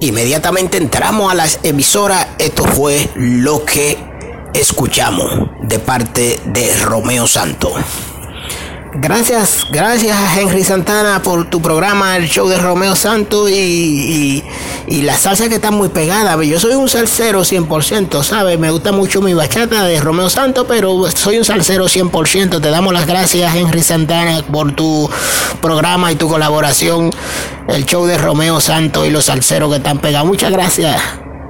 Inmediatamente entramos a la emisora. Esto fue lo que escuchamos de parte de Romeo Santo. Gracias, gracias Henry Santana por tu programa, el show de Romeo Santos y, y, la salsa que está muy pegada. Yo soy un salsero 100%, ¿sabes? Me gusta mucho mi bachata de Romeo Santos, pero soy un salsero 100%. Te damos las gracias, Henry Santana, por tu programa y tu colaboración, el show de Romeo Santos y los salseros que están pegados. Muchas gracias.